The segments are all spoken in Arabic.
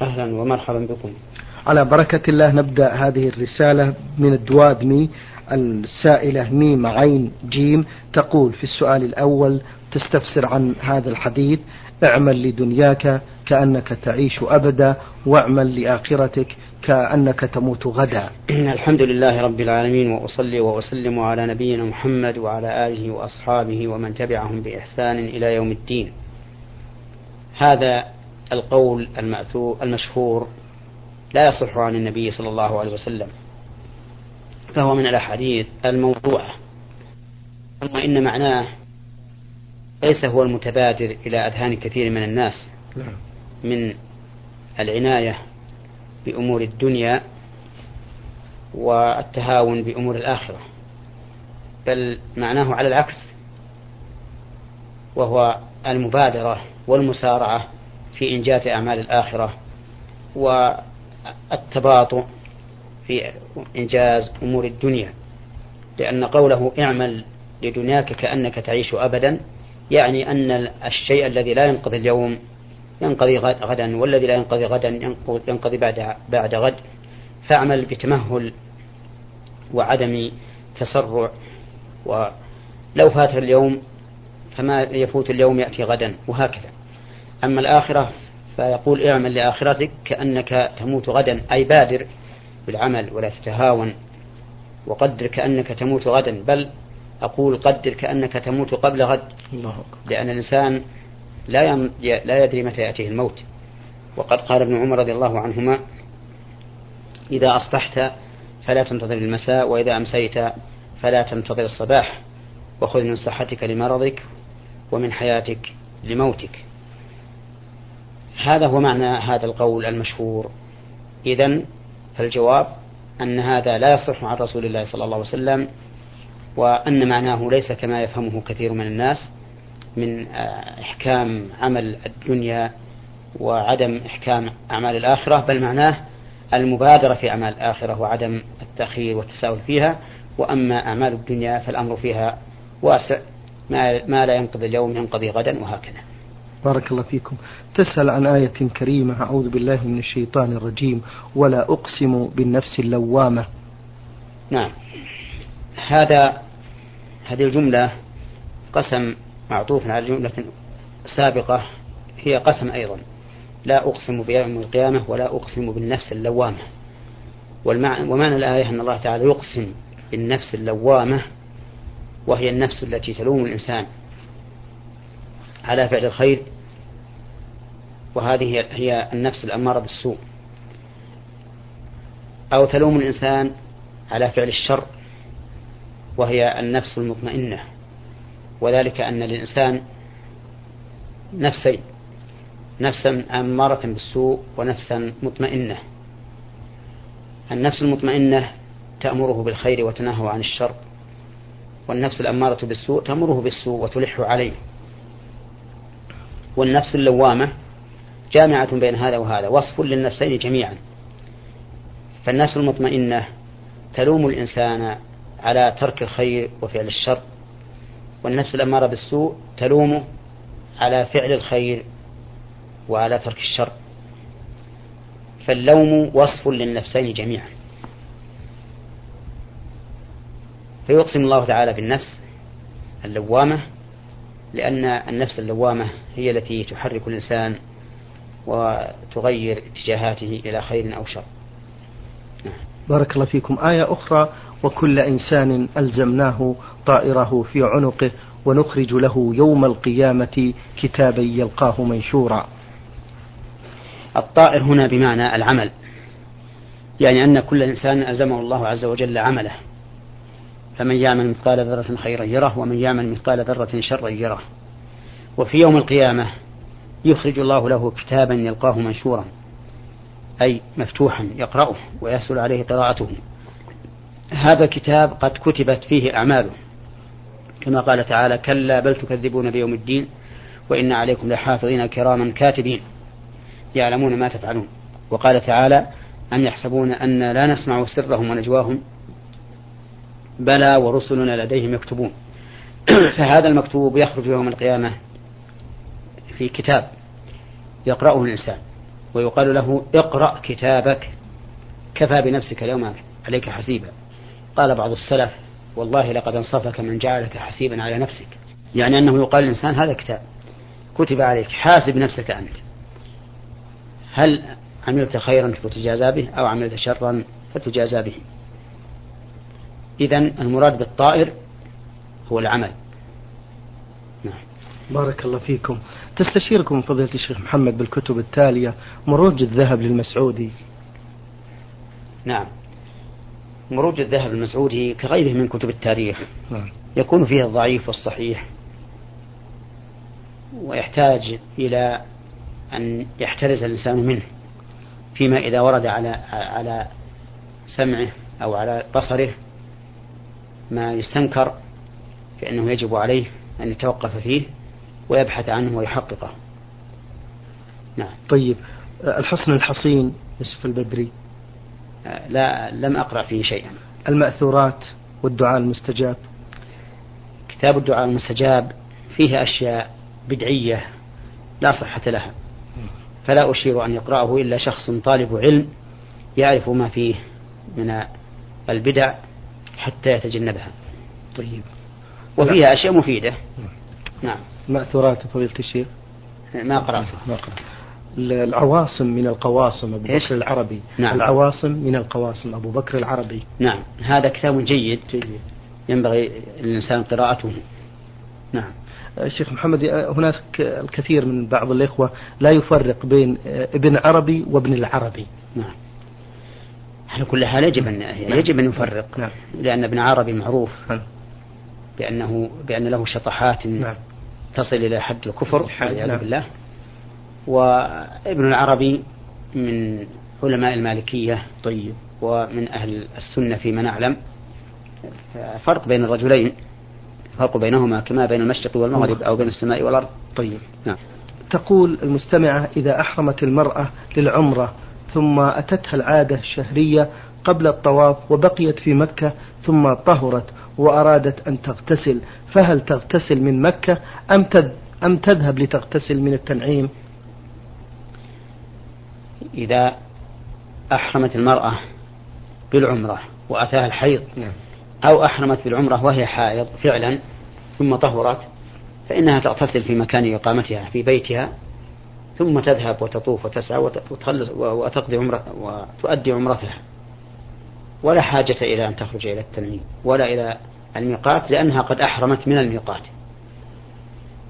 أهلا ومرحبا بكم. على بركة الله نبدأ هذه الرسالة من الدوادمي السائلة ميم عين جيم تقول في السؤال الأول تستفسر عن هذا الحديث اعمل لدنياك كأنك تعيش أبدا واعمل لآخرتك كأنك تموت غدا. الحمد لله رب العالمين وأصلي وأسلم على نبينا محمد وعلى آله وأصحابه ومن تبعهم بإحسان إلى يوم الدين. هذا القول المشهور لا يصح عن النبي صلى الله عليه وسلم فهو من الأحاديث الموضوعة ثم إن معناه ليس هو المتبادر إلى أذهان كثير من الناس نعم. من العناية بأمور الدنيا والتهاون بأمور الآخرة بل معناه على العكس وهو المبادرة والمسارعة في إنجاز أعمال الآخرة والتباطؤ في إنجاز أمور الدنيا. لأن قوله اعمل لدنياك كأنك تعيش أبدا يعني أن الشيء الذي لا ينقضي اليوم ينقضي غدا والذي لا ينقضي غدا ينقضي بعد بعد غد. فاعمل بتمهل وعدم تسرع ولو فات اليوم فما يفوت اليوم يأتي غدا وهكذا. أما الآخرة فيقول اعمل لآخرتك كأنك تموت غدا. أي بادر بالعمل ولا تتهاون. وقدر كأنك تموت غدا. بل أقول قدر كأنك تموت قبل غد. الله لأن الإنسان لا لا يدري متى يأتيه الموت. وقد قال ابن عمر رضي الله عنهما إذا أصبحت فلا تنتظر المساء وإذا أمسيت فلا تنتظر الصباح. وخذ من صحتك لمرضك ومن حياتك لموتك. هذا هو معنى هذا القول المشهور. إذا فالجواب أن هذا لا يصح عن رسول الله صلى الله عليه وسلم وأن معناه ليس كما يفهمه كثير من الناس من آه، إحكام عمل الدنيا وعدم إحكام أعمال الآخرة بل معناه المبادرة في أعمال الآخرة وعدم التأخير والتساهل فيها. وأما أعمال الدنيا فالأمر فيها واسع ما لا ينقضي اليوم ينقضي غدا وهكذا. بارك الله فيكم. تسأل عن آية كريمة. أعوذ بالله من الشيطان الرجيم. ولا أقسم بالنفس اللوامة. نعم. هذا هذه الجملة قسم معطوف على جملة سابقة. هي قسم أيضا. لا أقسم بيوم القيامة ولا أقسم بالنفس اللوامة. ومعنى الآية أن الله تعالى يقسم بالنفس اللوامة وهي النفس التي تلوم الإنسان على فعل الخير وهذه هي النفس الأمارة بالسوء. أو تلوم الإنسان على فعل الشر وهي النفس المطمئنة. وذلك أن للإنسان نفسين نفسا أمارة بالسوء ونفسا مطمئنة. النفس المطمئنة تأمره بالخير وتنهى عن الشر والنفس الأمارة بالسوء تأمره بالسوء وتلح عليه. والنفس اللوامة جامعة بين هذا وهذا وصف للنفسين جميعا. فالنفس المطمئنة تلوم الإنسان على ترك الخير وفعل الشر والنفس الأمارة بالسوء تلومه على فعل الخير وعلى ترك الشر. فاللوم وصف للنفسين جميعا. فيقسم الله تعالى بالنفس اللوامة لأن النفس اللوامة هي التي تحرك الإنسان وتغير اتجاهاته إلى خير أو شر. بارك الله فيكم. آية أخرى وكل إنسان ألزمناه طائره في عنقه ونخرج له يوم القيامة كتابا يلقاه منشورا. الطائر هنا بمعنى العمل يعني أن كل إنسان ألزمه الله عز وجل عمله. فمن يعمل مثقال ذرة خيرا يره ومن يعمل مثقال ذرة شرا يره. وفي يوم القيامة يخرج الله له كتابا يلقاه منشورا أي مفتوحا يقرأه ويسهل عليه قراءته. هذا الكتاب قد كتبت فيه أعماله. كما قال تعالى كلا بل تكذبون بيوم الدين وإن عليكم لحافظين كراما كاتبين يعلمون ما تفعلون. وقال تعالى أم يحسبون أن لا نسمع سرهم ونجواهم بلى ورسلنا لديهم يكتبون. فهذا المكتوب يخرج يوم القيامة في كتاب. يقرأه الإنسان ويقال له اقرأ كتابك كفى بنفسك اليوم عليك حسيبا. قال بعض السلف والله لقد انصفك من جعلك حسيبا على نفسك. يعني أنه يقال للإنسان هذا كتاب كتب عليك حاسب نفسك أنت. هل عملت خيرا فتجازى به أو عملت شرا فتجازى به؟ إذا المراد بالطائر هو العمل. بارك الله فيكم. تستشيركم فضيلة الشيخ محمد بالكتب التالية مروج الذهب للمسعودي. نعم. مروج الذهب المسعودي كغيره من كتب التاريخ. نعم. يكون فيها الضعيف والصحيح ويحتاج إلى أن يحترز الإنسان منه فيما إذا ورد على على سمعه أو على بصره ما يستنكر فإنه يجب عليه أن يتوقف فيه. ويبحث عنه ويحققه. نعم. طيب الحصن الحصين يوسف البدري. لا لم أقرأ فيه شيئا. المأثورات والدعاء المستجاب. كتاب الدعاء المستجاب فيه أشياء بدعية لا صحة لها. فلا أشير أن يقرأه إلا شخص طالب علم يعرف ما فيه من البدع حتى يتجنبها. طيب. وفيها أشياء مفيدة. نعم. مأثورات فضيلة الشيخ ما قرأتها ما قرأت. العواصم من القواصم أبو بكر العربي. نعم. العواصم من القواصم أبو بكر العربي. نعم. هذا كتاب جيد, جيد. ينبغي للإنسان قراءته. نعم. الشيخ محمد هناك الكثير من بعض الإخوة لا يفرق بين ابن عربي وابن العربي. نعم. على كل حال يجب أن نعم. يجب أن يفرق نعم. لأن ابن عربي معروف. نعم. بأنه بأن له شطحات نعم. تصل إلى حد الكفر والعياذ نعم. بالله. وابن العربي من علماء المالكية طيب. ومن أهل السنة فيما نعلم فرق بين الرجلين فرق بينهما كما بين المشرق والمغرب أو بين السماء والأرض. طيب. نعم. تقول المستمعة إذا أحرمت المرأة للعمرة ثم أتتها العادة الشهرية قبل الطواف وبقيت في مكة ثم طهرت وأرادت أن تغتسل فهل تغتسل من مكة أم أم تذهب لتغتسل من التنعيم؟ إذا أحرمت المرأة بالعمرة وأتاها الحيض نعم. أو أحرمت بالعمرة وهي حائض فعلا ثم طهرت فإنها تغتسل في مكان إقامتها في بيتها ثم تذهب وتطوف وتسعى وتخلص وتقضي عمرة وتؤدي عمرتها ولا حاجة إلى أن تخرج إلى التنعيم ولا إلى الميقات لأنها قد أحرمت من الميقات.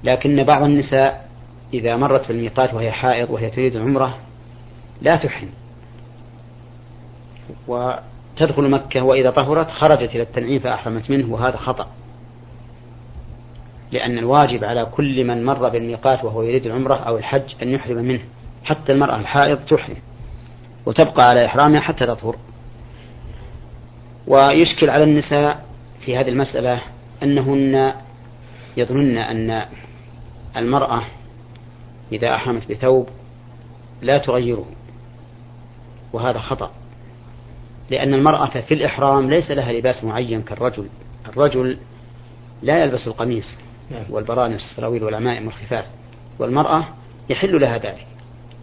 لكن بعض النساء إذا مرت بالميقات وهي حائض وهي تريد العمرة لا تحرم. وتدخل مكة وإذا طهرت خرجت إلى التنعيم فأحرمت منه وهذا خطأ. لأن الواجب على كل من مر بالميقات وهو يريد العمرة أو الحج أن يحرم منه حتى المرأة الحائض تحرم وتبقى على إحرامها حتى تطهر. ويشكل على النساء في هذه المسألة أنهن يظنن أن المرأة إذا أحرمت بثوب لا تغيره وهذا خطأ لأن المرأة في الإحرام ليس لها لباس معين كالرجل الرجل لا يلبس القميص نعم. والبرانس السراويل والعمائم والخفاف والمرأة يحل لها ذلك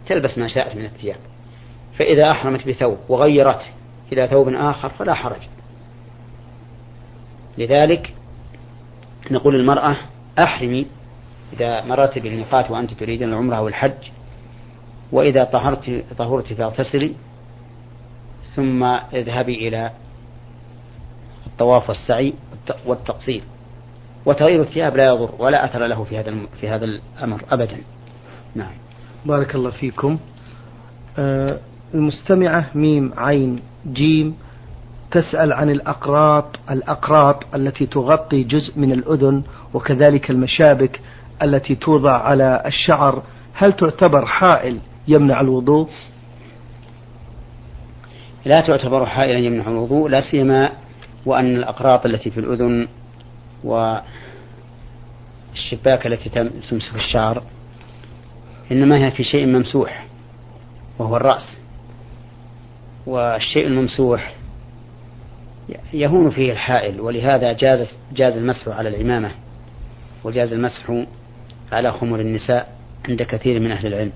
تلبس ما شاءت من الثياب فإذا أحرمت بثوب وغيرت إلى ثوب آخر فلا حرج. لذلك نقول للمرأة أحرمي إذا مررت بالميقات وأنت تريدين العمرة أو الحج وإذا طهرت طهرت فاغتسلي ثم اذهبي إلى الطواف والسعي والتقصير. وتغيير الثياب لا يضر ولا أثر له في هذا في هذا الأمر أبدا. نعم. بارك الله فيكم. آه المستمعة ميم عين جيم تسأل عن الأقراط الأقراط التي تغطي جزء من الأذن وكذلك المشابك التي توضع على الشعر هل تعتبر حائل يمنع الوضوء؟ لا تعتبر حائلا يمنع الوضوء لا سيما وأن الأقراط التي في الأذن والشباك التي تمسك الشعر إنما هي في شيء ممسوح وهو الرأس والشيء الممسوح يهون فيه الحائل ولهذا جاز جاز المسح على العمامة وجاز المسح على خمر النساء عند كثير من أهل العلم.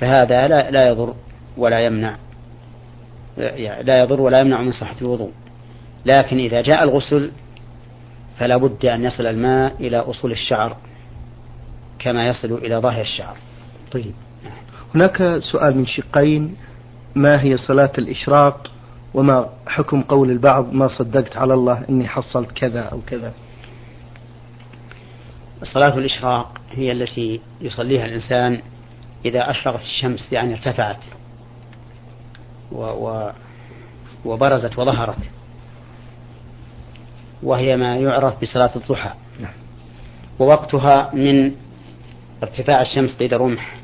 فهذا لا, لا يضر ولا يمنع لا يضر ولا يمنع من صحة الوضوء. لكن إذا جاء الغسل فلا بد أن يصل الماء إلى أصول الشعر كما يصل إلى ظاهر الشعر. طيب. هناك سؤال من شقين. ما هي صلاة الإشراق وما حكم قول البعض ما صدقت على الله إني حصلت كذا أو كذا صلاة الإشراق هي التي يصليها الإنسان إذا أشرقت الشمس يعني ارتفعت و و وبرزت وظهرت وهي ما يعرف بصلاة الضحى نعم. ووقتها من ارتفاع الشمس قيد رمح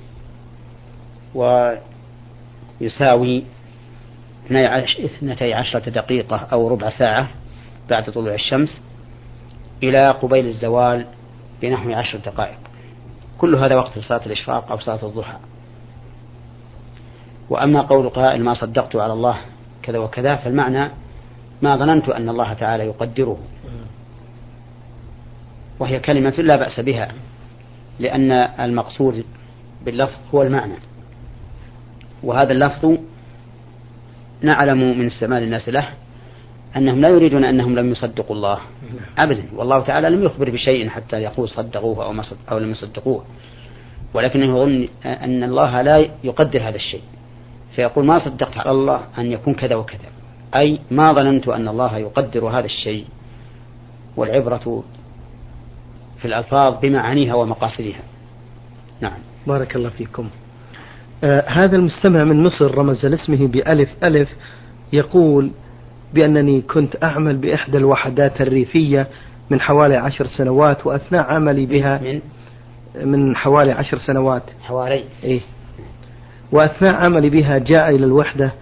ويساوي اثنتي عشرة دقيقة أو ربع ساعة بعد طلوع الشمس إلى قبيل الزوال بنحو عشر دقائق. كل هذا وقت صلاة الإشراق أو صلاة الضحى. وأما قول قائل ما صدقت على الله كذا وكذا فالمعنى ما ظننت أن الله تعالى يقدره. وهي كلمة لا بأس بها لأن المقصود باللفظ هو المعنى. وهذا اللفظ نعلم من استعمال الناس له أنهم لا يريدون أنهم لم يصدقوا الله. أبدا. والله تعالى لم يخبر بشيء حتى يقول صدقوه أو, ما صدق أو لم يصدقوه. ولكنه يظن أن الله لا يقدر هذا الشيء. فيقول ما صدقت على الله أن يكون كذا وكذا. أي ما ظننت أن الله يقدر هذا الشيء. والعبرة في الألفاظ بمعانيها ومقاصدها. نعم. بارك الله فيكم. هذا المستمع من مصر رمز لاسمه بألف ألف يقول بأنني كنت أعمل بإحدى الوحدات الريفية من حوالي عشر سنوات وأثناء عملي بها من؟ من حوالي عشر سنوات. حوالي. إيه. وأثناء عملي بها جاء إلى الوحدة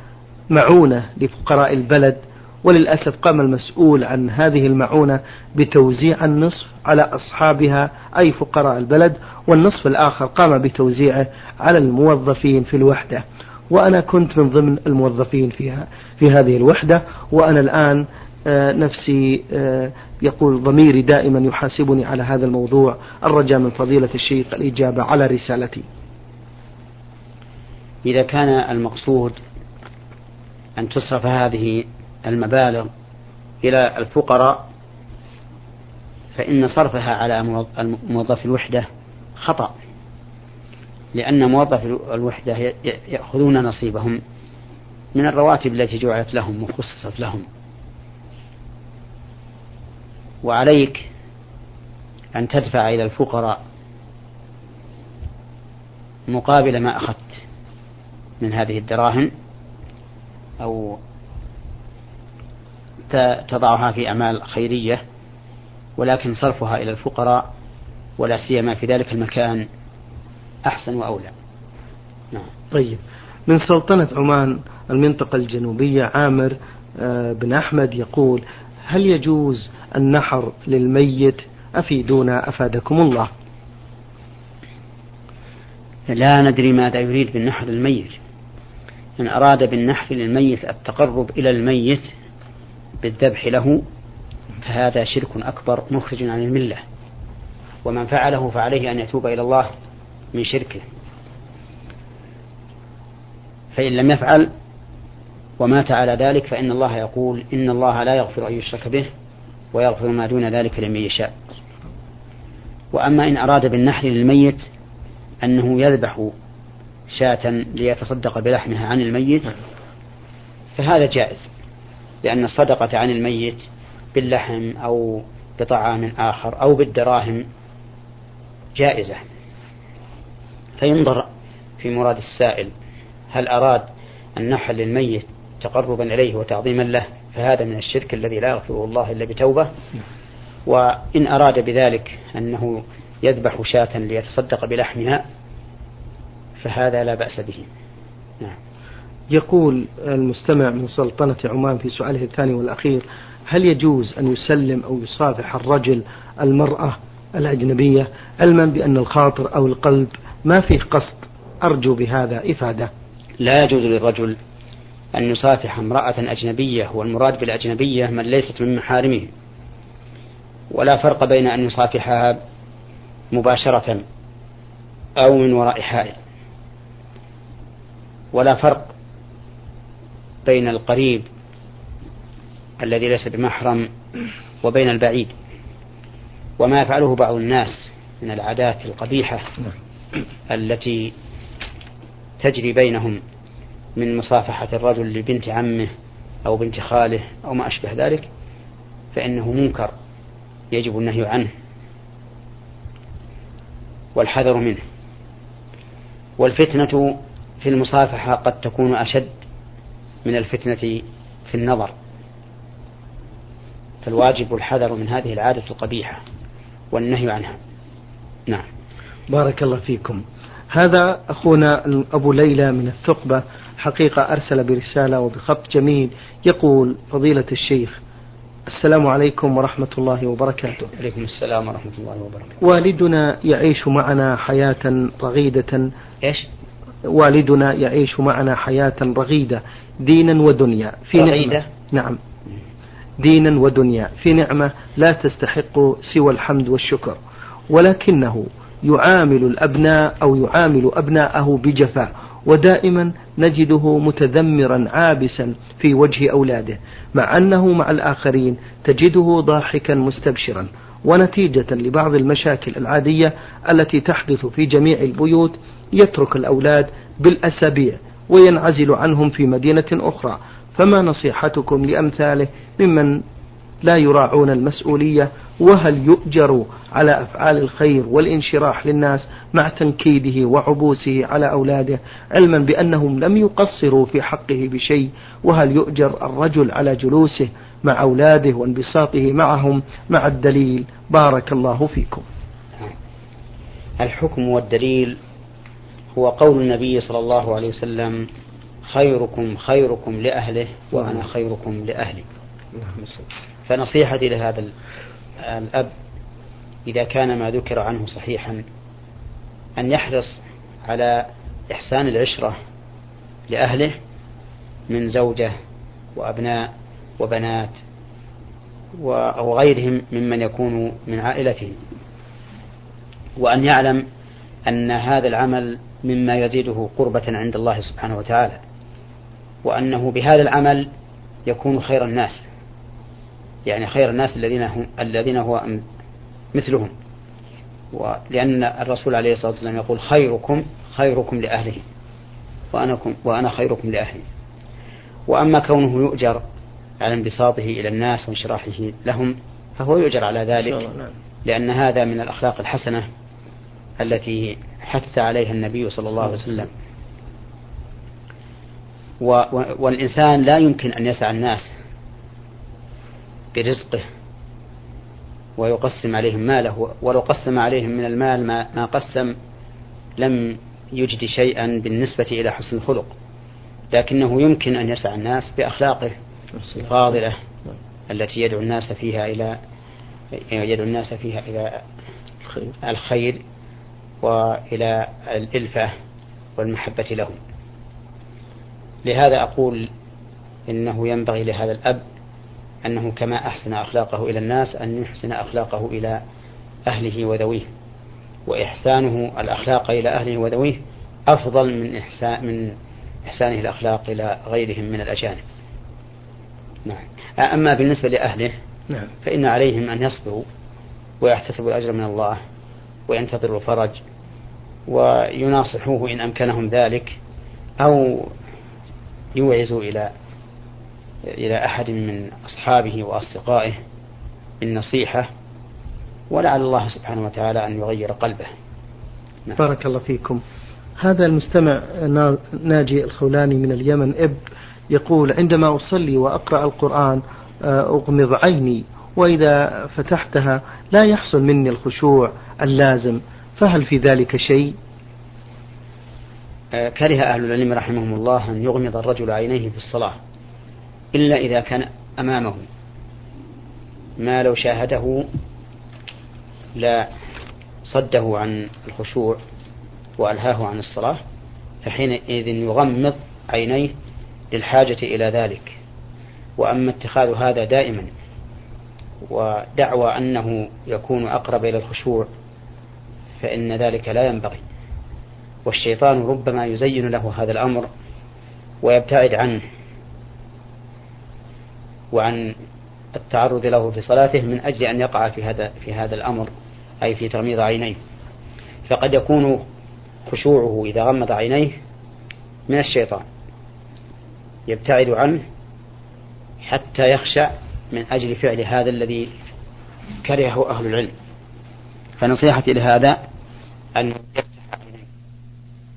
معونة لفقراء البلد وللأسف قام المسؤول عن هذه المعونة بتوزيع النصف على أصحابها أي فقراء البلد والنصف الآخر قام بتوزيعه على الموظفين في الوحدة. وأنا كنت من ضمن الموظفين فيها في هذه الوحدة وأنا الآن آه، نفسي آه، يقول ضميري دائما يحاسبني على هذا الموضوع الرجاء من فضيلة الشيخ الإجابة على رسالتي. إذا كان المقصود أن تصرف هذه المبالغ إلى الفقراء فإن صرفها على موظف الوحدة خطأ لأن موظف الوحدة يأخذون نصيبهم من الرواتب التي جعلت لهم وخصصت لهم. وعليك أن تدفع إلى الفقراء مقابل ما أخذت من هذه الدراهم أو تضعها في أعمال خيرية ولكن صرفها إلى الفقراء ولا سيما في ذلك المكان أحسن وأولى. نعم. طيب. من سلطنة عمان المنطقة الجنوبية عامر آه، بن أحمد يقول هل يجوز النحر للميت؟ أفيدونا أفادكم الله. لا ندري ماذا يريد بالنحر للميت. إن أراد بالنحر للميت التقرب إلى الميت بالذبح له فهذا شرك أكبر مخرج عن الملة. ومن فعله فعليه أن يتوب إلى الله من شركه. فإن لم يفعل ومات على ذلك فإن الله يقول إن الله لا يغفر أن يشرك به ويغفر ما دون ذلك لمن يشاء. وأما إن أراد بالنحر للميت أنه يذبح شاة ليتصدق بلحمها عن الميت فهذا جائز. لأن الصدقة عن الميت باللحم أو بطعام آخر أو بالدراهم جائزة. فينظر في مراد السائل هل أراد النحل للميت تقربا إليه وتعظيما له؟ فهذا من الشرك الذي لا يغفره الله إلا بتوبة. وإن أراد بذلك أنه يذبح شاة ليتصدق بلحمها فهذا لا بأس به. نعم. يقول المستمع من سلطنة عمان في سؤاله الثاني والأخير هل يجوز أن يسلم أو يصافح الرجل المرأة الأجنبية علما بأن الخاطر أو القلب ما فيه قصد؟ أرجو بهذا إفادة. لا يجوز للرجل أن يصافح امرأة أجنبية والمراد بالأجنبية من ليست من محارمه. ولا فرق بين أن يصافحها مباشرة أو من وراء حائل. ولا فرق بين القريب الذي ليس بمحرم وبين البعيد وما يفعله بعض الناس من العادات القبيحة. التي تجري بينهم من مصافحة الرجل لبنت عمه أو بنت خاله أو ما أشبه ذلك فإنه منكر يجب النهي عنه والحذر منه والفتنة في المصافحة قد تكون أشد من الفتنة في النظر. فالواجب الحذر من هذه العادة القبيحة والنهي عنها. نعم. بارك الله فيكم. هذا أخونا أبو ليلى من الثقبة حقيقة أرسل برسالة وبخط جميل يقول فضيلة الشيخ السلام عليكم ورحمة الله وبركاته. عليكم السلام ورحمة الله وبركاته. والدنا يعيش معنا حياة رغيدة. إيش؟ والدنا يعيش معنا حياة رغيدة دينا ودنيا. في رغيدة؟ نعمة نعم. دينا ودنيا. في نعمة لا تستحق سوى الحمد والشكر. ولكنه يعامل الأبناء أو يعامل أبناءه بجفاء ودائما نجده متذمرا عابسا في وجه أولاده مع أنه مع الآخرين تجده ضاحكا مستبشرا. ونتيجة لبعض المشاكل العادية التي تحدث في جميع البيوت يترك الأولاد بالأسابيع وينعزل عنهم في مدينة أخرى. فما نصيحتكم لأمثاله ممن لا يراعون المسؤولية؟ وهل يؤجر على أفعال الخير والانشراح للناس مع تنكيده وعبوسه على أولاده علما بأنهم لم يقصروا في حقه بشيء؟ وهل يؤجر الرجل على جلوسه مع أولاده وانبساطه معهم مع الدليل؟ بارك الله فيكم. الحكم والدليل هو قول النبي صلى الله عليه وسلم خيركم خيركم لأهله وأنا خيركم لأهلي. فنصيحتي لهذا الأب إذا كان ما ذكر عنه صحيحا أن يحرص على إحسان العشرة لأهله من زوجة وأبناء وبنات أو غيرهم ممن يكون من عائلته. وأن يعلم أن هذا العمل مما يزيده قربة عند الله سبحانه وتعالى وأنه بهذا العمل يكون خير الناس يعني خير الناس الذين هم الذين هو مثلهم ولأن الرسول عليه الصلاة والسلام يقول خيركم خيركم لأهله وأنا وأنا خيركم لأهلي وأما كونه يؤجر على انبساطه إلى الناس وانشراحه لهم فهو يؤجر على ذلك نعم. لأن هذا من الأخلاق الحسنة التي حث عليها النبي صلى الله عليه وسلم. والإنسان لا يمكن أن يسعى الناس برزقه ويقسم عليهم ماله ولو قسم عليهم من المال ما, ما قسم لم يجد شيئا بالنسبة إلى حسن الخلق. لكنه يمكن أن يسعى الناس بأخلاقه الفاضلة التي يدعو الناس فيها إلى يدعو الناس فيها إلى الخير. وإلى الإلفة والمحبة لهم. لهذا أقول إنه ينبغي لهذا الأب أنه كما أحسن أخلاقه إلى الناس أن يحسن أخلاقه إلى أهله وذويه وإحسانه الأخلاق إلى أهله وذويه أفضل من إحسان من إحسانه الأخلاق إلى غيرهم من الأجانب. نعم. أما بالنسبة لأهله نعم. فإن عليهم أن يصبروا ويحتسبوا الأجر من الله وينتظروا الفرج ويناصحوه إن أمكنهم ذلك أو يوعزوا إلى إلى أحد من أصحابه وأصدقائه بالنصيحة ولعل الله سبحانه وتعالى أن يغير قلبه نعم. بارك الله فيكم هذا المستمع ناجي الخولاني من اليمن إب يقول عندما أصلي وأقرأ القرآن آه، أغمض عيني وإذا فتحتها لا يحصل مني الخشوع اللازم فهل في ذلك شيء؟ آه، كره أهل العلم رحمهم الله أن يغمض الرجل عينيه في الصلاة إلا إذا كان أمامه. ما لو شاهده لا صده عن الخشوع وألهاه عن الصلاة فحينئذ يغمض عينيه للحاجة إلى ذلك. وأما اتخاذ هذا دائما ودعوى أنه يكون أقرب إلى الخشوع فإن ذلك لا ينبغي. والشيطان ربما يزين له هذا الأمر ويبتعد عنه وعن التعرض له في صلاته من أجل أن يقع في هذا في هذا الأمر أي في تغميض عينيه. فقد يكون خشوعه إذا غمض عينيه من الشيطان يبتعد عنه حتى يخشع من أجل فعل هذا الذي كرهه أهل العلم. فنصيحتي لهذا أن يفتح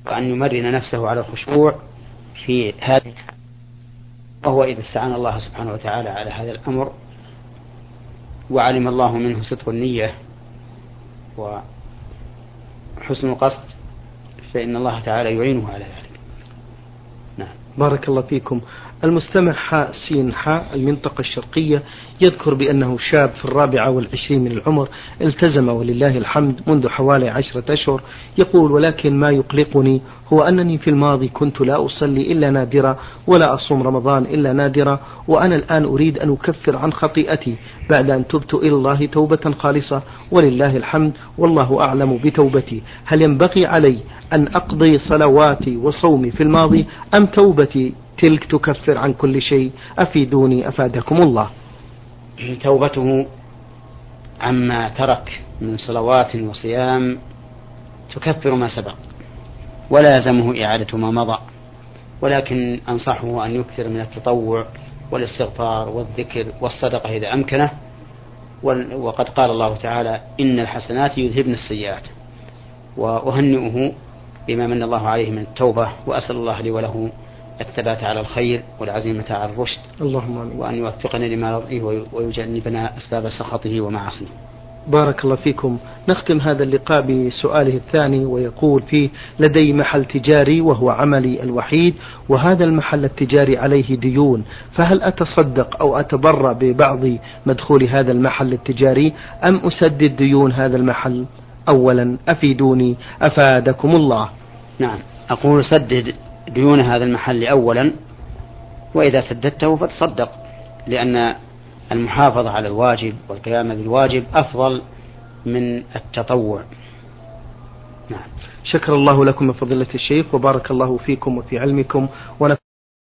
وأن يمرن نفسه على الخشوع في هذه الحال وهو إذا استعان الله سبحانه وتعالى على هذا الأمر وعلم الله منه صدق النية وحسن القصد فإن الله تعالى يعينه على ذلك. نعم. بارك الله فيكم. المستمع حاء سين حاء المنطقة الشرقية يذكر بأنه شاب في الرابعة والعشرين من العمر التزم ولله الحمد منذ حوالي عشرة أشهر يقول ولكن ما يقلقني هو أنني في الماضي كنت لا أصلي إلا نادرا ولا أصوم رمضان إلا نادرا وأنا الآن أريد أن أكفر عن خطيئتي بعد أن تبت إلى الله توبة خالصة ولله الحمد والله أعلم بتوبتي. هل ينبغي علي أن أقضي صلواتي وصومي في الماضي أم توبتي تلك تكفر عن كل شيء. أفيدوني أفادكم الله. توبته عما ترك من صلوات وصيام تكفر ما سبق ولا يلزمه إعادة ما مضى ولكن أنصحه أن يكثر من التطوع والاستغفار والذكر والصدقة إذا أمكنه. وقد قال الله تعالى إن الحسنات يذهبن السيئات. وأهنئه بما من الله عليه من التوبة وأسأل الله لي وله الثبات على الخير والعزيمة على الرشد. اللهم آمين. وأن يوفقنا لما يرضيه ويجنبنا أسباب سخطه ومعاصيه. بارك الله فيكم. نختم هذا اللقاء بسؤاله الثاني ويقول فيه لدي محل تجاري وهو عملي الوحيد وهذا المحل التجاري عليه ديون فهل أتصدق أو أتبرع ببعض مدخول هذا المحل التجاري؟ أم أسدد ديون هذا المحل؟ أولا أفيدوني أفادكم الله. نعم أقول سدد ديون هذا المحل أولا وإذا سددته فتصدق لأن المحافظة على الواجب والقيام بالواجب أفضل من التطوع. نعم. شكر الله لكم فضيلة الشيخ وبارك الله فيكم وفي علمكم ونفع